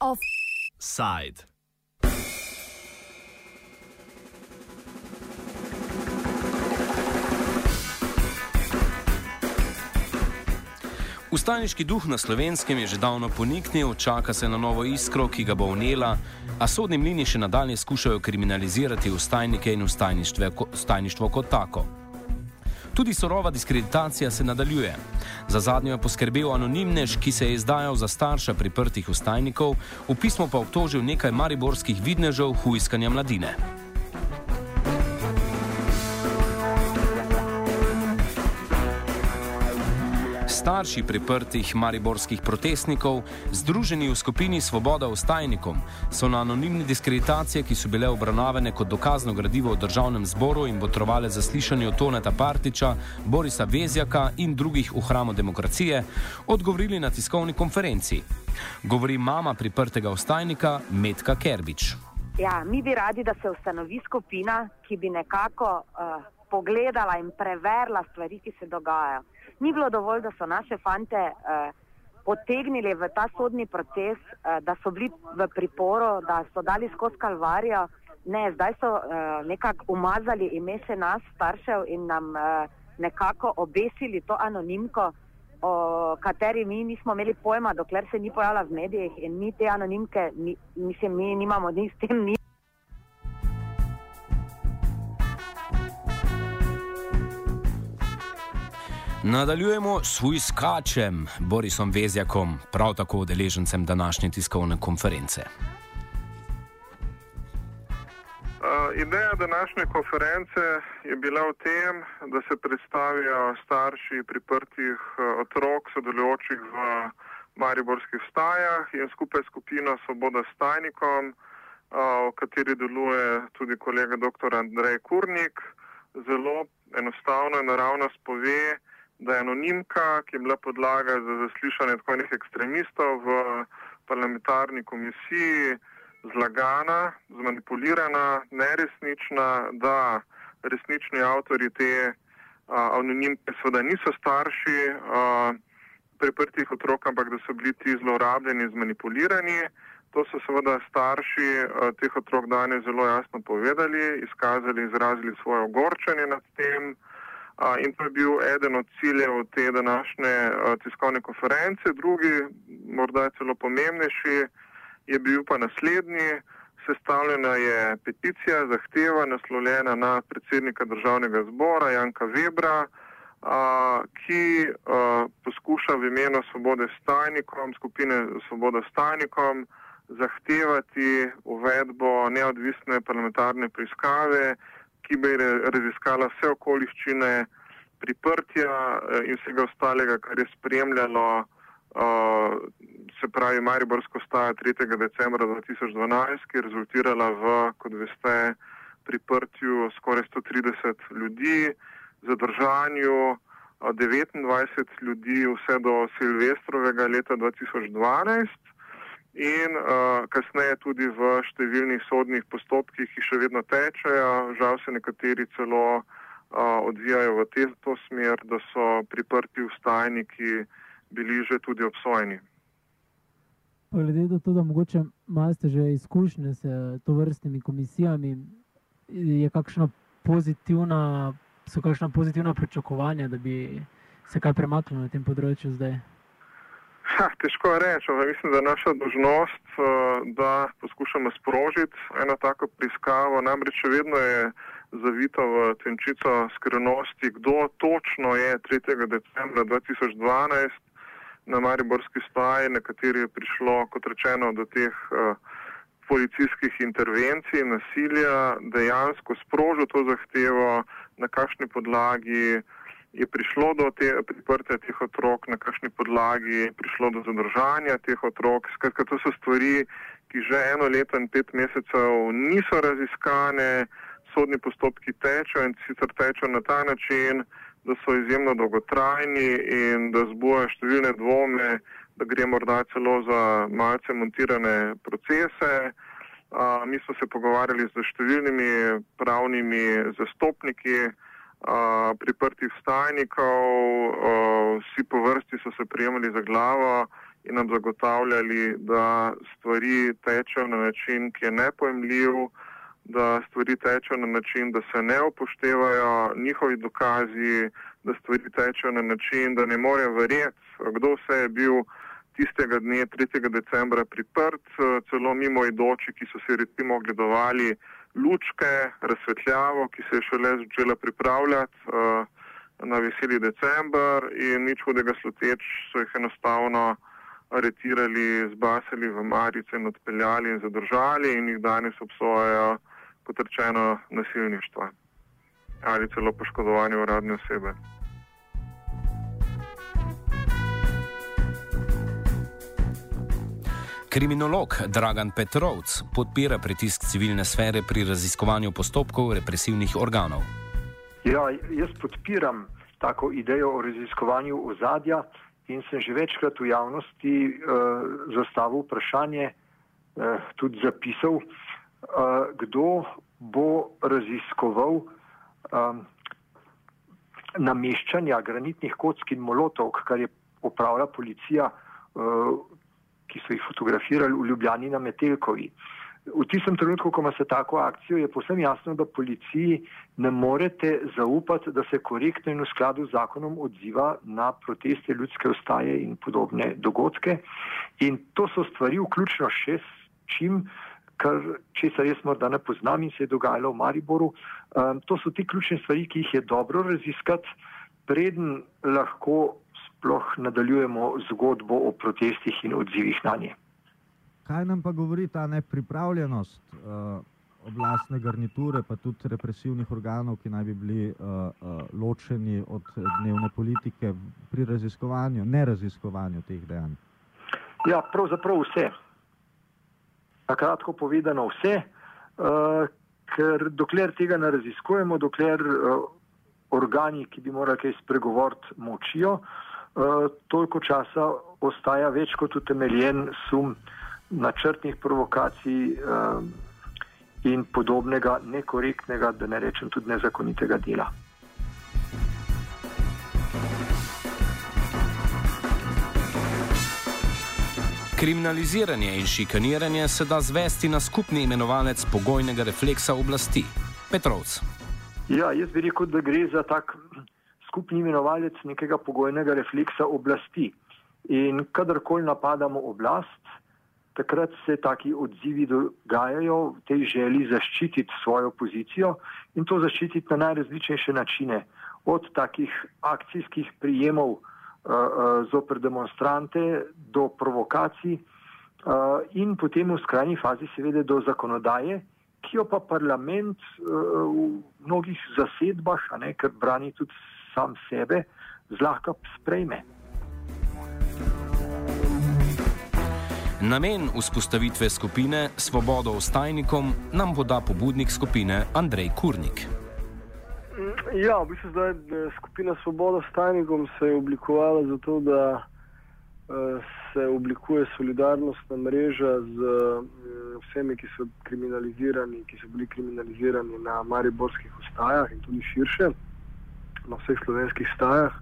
Offside. Ustaniški duh na slovenskem je že davno poniknil, čaka se na novo iskro, ki ga bo vnela, a sodni mlini še nadalje skušajo kriminalizirati ustajnike in ustajništvo kot tako. Tudi surova diskreditacija se nadaljuje. Za zadnjo je poskrbel anonimnež, ki se je izdajal za starša priprtih ustajnikov, v pismo pa obtožil nekaj mariborskih vidnežev hujskanja mladine. Starši priprtih mariborskih protestnikov, združeni v skupini Svoboda ustajnikom, so na anonimne diskreditacije, ki so bile obravnavane kot dokazno gradivo v državnem zboru in botrovale zaslišanju Toneta Partiča, Borisa Vezjaka in drugih v hramu demokracije, odgovorili na tiskovni konferenci. Govori mama priprtega ustajnika Metka Kerbič. Ja, mi bi radi, da se ustanovi skupina, ki bi nekako uh, pogledala in preverila stvari, ki se dogajajo ni bilo dovolj, da so naše fante uh, potegnili v ta sodni proces, uh, da so bili v priporu, da so dali skozi kalvarijo. Ne, zdaj so uh, nekako umazali ime še nas, staršev, in nam uh, nekako obesili to anonimko, o kateri mi nismo imeli pojma, dokler se ni pojavila v medijih in mi te anonimke, mi, mislim, mi nimamo ni s tem. Ni Nadaljujemo s Vujskačem, Borisom Vezjakom, prav tako udeležencem današnje tiskovne konference. Uh, ideja današnje konference je bila v tem, da se predstavijo starši priprtih uh, otrok, sodelujočih v Mariborskih stajah in skupaj s skupino Svoboda stajnikom, uh, v kateri deluje tudi kolega dr. Andrej Kurnik, zelo enostavno in naravno spove, da je anonimka, ki je bila podlaga za zaslišanje tako enih ekstremistov v parlamentarni komisiji, zlagana, zmanipulirana, neresnična, da resnični avtori te a, anonimke seveda niso starši a, priprtih otrok, ampak da so bili ti zlorabljeni, zmanipulirani. To so seveda starši a, teh otrok danes zelo jasno povedali, izkazali, izrazili svoje ogorčenje nad tem. In to je bil eden od ciljev te današnje tiskovne konference. Drugi, morda celo pomembnejši, je bil pa naslednji. Sestavljena je peticija, zahteva naslovljena na predsednika državnega zbora Janka Webra, ki poskuša v imenu svobode stajnikom, skupine svoboda stajnikom, zahtevati uvedbo neodvisne parlamentarne preiskave ki bi raziskala vse okoliščine priprtja eh, in vsega ostalega, kar je spremljalo, uh, se pravi, Mariborsko staja 3. decembra 2012, ki je rezultirala v, kot veste, priprtju skoraj 130 ljudi, zadržanju uh, 29 ljudi vse do Silvestrovega leta 2012 in uh, kasneje tudi v številnih sodnih postopkih, ki še vedno tečejo. Žal se nekateri celo uh, odvijajo v te, to smer, da so priprti ustajniki bili že tudi obsojeni. Glede na to, da mogoče imate že izkušnje s to vrstnimi komisijami, je kakšna pozitivna, so kakšna pozitivna pričakovanja, da bi se kaj premaknilo na tem področju zdaj? Ha, težko je reči, ampak mislim, da je naša dožnost, eh, da poskušamo sprožiti eno tako preiskavo. Namreč še vedno je zavito v tenčico skrivnosti, kdo točno je 3. decembra 2012 na Mariborski staji, na kateri je prišlo, kot rečeno, do teh uh, policijskih intervencij, nasilja, dejansko sprožil to zahtevo, na kakšni podlagi je prišlo do te priprtja teh otrok, na kakšni podlagi je prišlo do zadržanja teh otrok. Skratka, to so stvari, ki že eno leto in pet mesecev niso raziskane, sodni postopki tečejo in sicer tečejo na ta način, da so izjemno dolgotrajni in da zbujajo številne dvome, da gre morda celo za malce montirane procese. Uh, mi smo se pogovarjali z številnimi pravnimi zastopniki, priprtih stajnikov, vsi po vrsti so se prijemali za glavo in nam zagotavljali, da stvari tečejo na način, ki je nepojemljiv, da stvari tečejo na način, da se ne upoštevajo njihovi dokazi, da stvari tečejo na način, da ne morejo verjeti, kdo vse je bil tistega dne, 3. decembra, priprt, celo mimo idoči, ki so si recimo ogledovali lučke, razsvetljavo, ki se je šele začela pripravljati uh, na veseli decembr in nič hudega sluteč so jih enostavno aretirali, zbasili v marice in odpeljali in zadržali in jih danes obsojajo potrčeno nasilništvo ali celo poškodovanje uradne osebe. Kriminolog Dragan Petrovc podpira pritisk civilne sfere pri raziskovanju postopkov represivnih organov. Ja, jaz podpiram tako idejo o raziskovanju ozadja in sem že večkrat v javnosti uh, zastavil vprašanje, uh, tudi zapisal, uh, kdo bo raziskoval um, nameščanja granitnih kock in molotov, kar je opravila policija. Uh, ki so jih fotografirali v Ljubljani na Metelkovi. V tistem trenutku, ko ima se tako akcijo, je posebno jasno, da policiji ne morete zaupati, da se korektno in v skladu z zakonom odziva na proteste ljudske ustaje in podobne dogodke. In to so stvari, vključno še s čim, kar česar jaz morda ne poznam in se je dogajalo v Mariboru. Um, to so ti ključne stvari, ki jih je dobro raziskati, preden lahko sploh nadaljujemo zgodbo o protestih in odzivih na nje. Kaj nam pa govori ta nepripravljenost uh, oblastne garniture, pa tudi represivnih organov, ki naj bi bili uh, uh, ločeni od dnevne politike pri raziskovanju, ne raziskovanju teh dejanj? Ja, pravzaprav vse. Na kratko povedano, vse, uh, ker dokler tega ne raziskujemo, dokler uh, organi, ki bi morali kaj spregovoriti, močijo, uh, toliko časa ostaja več kot utemeljen sum načrtnih provokacij uh, in podobnega nekorektnega, da ne rečem tudi nezakonitega dela. Kriminaliziranje in šikaniranje se da zvesti na skupni imenovalec pogojnega refleksa oblasti. Petrovc. Ja, jaz bi rekel, da gre za tak skupni imenovalec nekega pogojnega refleksa oblasti. In kadarkoli napadamo oblast, takrat se taki odzivi dogajajo v tej želji zaščititi svojo pozicijo in to zaščititi na najrazličnejše načine. Od takih akcijskih prijemov uh, uh, zoper demonstrante do provokacij uh, in potem v skrajni fazi seveda do zakonodaje, ki jo pa parlament uh, v mnogih zasedbah, ne, ker brani tudi sam sebe zlahka sprejme. Namen vzpostavitve skupine Svobodo ostajnikom nam poda pobudnik skupine Andrej Kurnik. Ja, v bistvu zdaj skupina Svobodo ostajnikom se je oblikovala zato, da eh, se oblikuje solidarnostna mreža z eh, vsemi, ki so kriminalizirani, ki so bili kriminalizirani na mariborskih ostajah in tudi širše na vseh slovenskih stajah.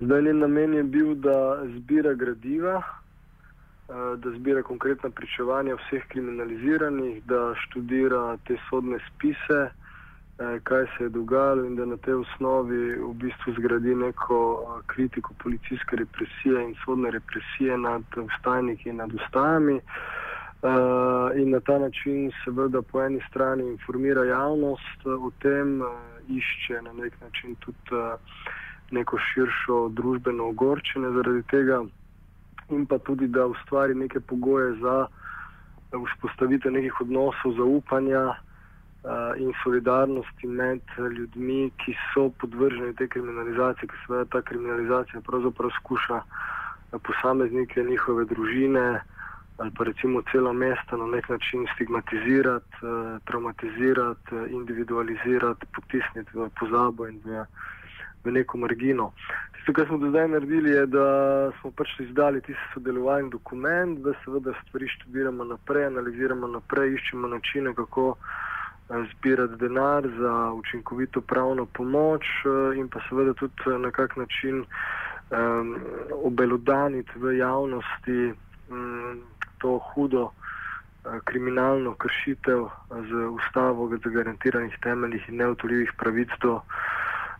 Zdaj njen namen je bil, da zbira gradiva, eh, da zbira konkretna pričevanja vseh kriminaliziranih, da študira te sodne spise, eh, kaj se je dogajalo in da na tej osnovi v bistvu zgradi neko eh, kritiko policijske represije in sodne represije nad ustajniki in nad ustajami. Uh, in na ta način, seveda, po eni strani informira javnost o tem, uh, išče na nek način tudi uh, neko širšo družbeno ogorčenje zaradi tega, in pa tudi, da ustvari neke pogoje za vzpostavitev nekih odnosov zaupanja uh, in solidarnosti med ljudmi, ki so podvrženi tej kriminalizaciji, ki seveda ta kriminalizacija pravzaprav skuša posameznike, njihove družine ali pa recimo celo mesto na nek način stigmatizirati, uh, traumatizirati, uh, individualizirati, potisniti v pozabo in v, v neko margino. Tisto, kar smo do zdaj naredili, je, da smo pač izdali tisti sodelovalni dokument, da seveda stvari študiramo naprej, analiziramo naprej, iščemo načine, kako zbirati denar za učinkovito pravno pomoč in pa seveda tudi na kak način um, obelodaniti v javnosti um, to hudo kriminalno kršitev z ustavo zagarantiranih temeljih in neotoljivih pravic do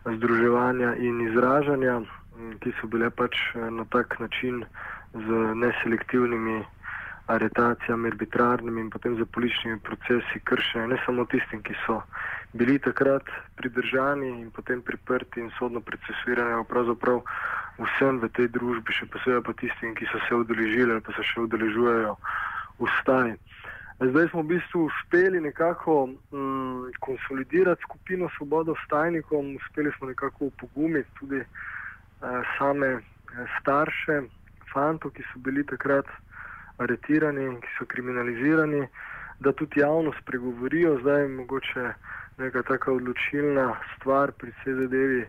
združevanja in izražanja, ki so bile pač na tak način z neselektivnimi aretacijami, arbitrarnimi in potem za političnimi procesi kršene, ne samo tistim, ki so bili takrat pridržani in potem priprti in sodno procesuirani, ampak pravzaprav vsem v tej družbi, še posebej pa tistim, ki so se udeležili ali pa se še udeležujejo vstaj. Zdaj smo v bistvu uspeli nekako mm, konsolidirati skupino Svobodo s tajnikom, uspeli smo nekako upogumiti tudi eh, same eh, starše, fantov, ki so bili takrat aretirani, ki so kriminalizirani, da tudi javno spregovorijo. Zdaj mogoče neka taka odločilna stvar pri vsej zadevi.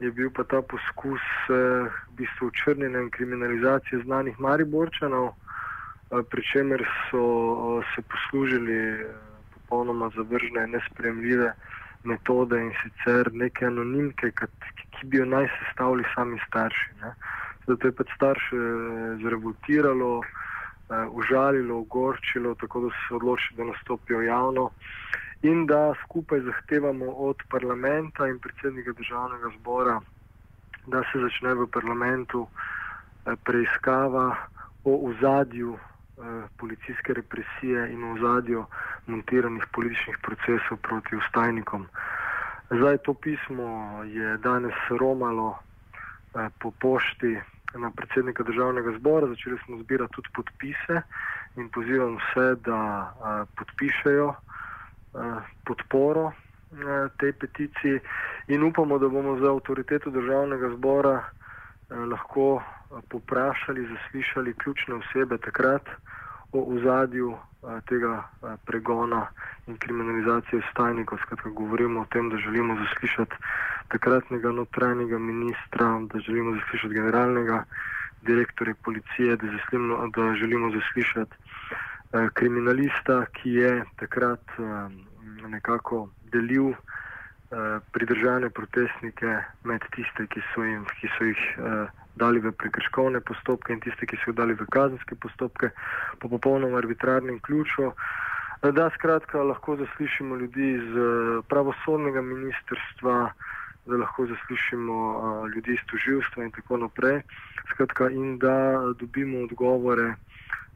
Je bil pa ta poskus eh, v bistvu črnjenja in kriminalizacije znanih Mariborčanov, eh, pri čemer so eh, se poslužili eh, popolnoma zavržne in nespremljive metode in sicer neke anonimke, ki, ki bi jo naj sestavili sami starši. Ne. Zato je pač starše eh, zrevoltiralo, eh, užalilo, ogorčilo, tako da so se odločili, da nastopijo javno in da skupaj zahtevamo od parlamenta in predsednika državnega zbora, da se začne v parlamentu eh, preiskava o ozadju policijske represije in o ozadju montiranih političnih procesov proti ustajnikom. Zdaj to pismo je danes romalo po pošti na predsednika državnega zbora, začeli smo zbirati tudi podpise in pozivam vse, da podpišejo podporo a, tej peticiji in upamo, da bomo za avtoriteto državnega zbora a, lahko poprašali, zaslišali ključne osebe takrat o ozadju tega pregona in kriminalizacije stajnikov. Skratka, govorimo o tem, da želimo zaslišati takratnega notranjega ministra, da želimo zaslišati generalnega direktorja policije, da, zaslimo, da želimo zaslišati eh, kriminalista, ki je takrat eh, nekako delil eh, pridržane protestnike med tiste, ki so, jim, ki so jih eh, dali v prekrškovne postopke in tiste, ki so jih dali v kazenske postopke po popolnoma arbitrarnem ključu. Da, skratka, lahko zaslišimo ljudi iz eh, pravosodnega ministrstva, da lahko zaslišimo ljudi iz tužilstva in tako naprej. Skratka, in da dobimo odgovore,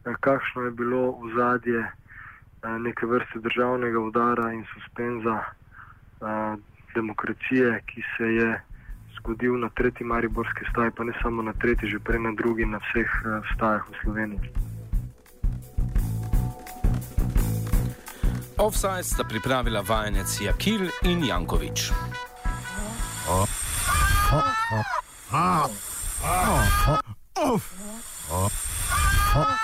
kakšno je bilo v zadje uh, neke vrste državnega udara in suspenza uh, demokracije, ki se je zgodil na tretji Mariborski staj, pa ne samo na tretji, že prej na drugi, na vseh stajah v Sloveniji. Offside sta pripravila vajenec Jakil in Jankovič.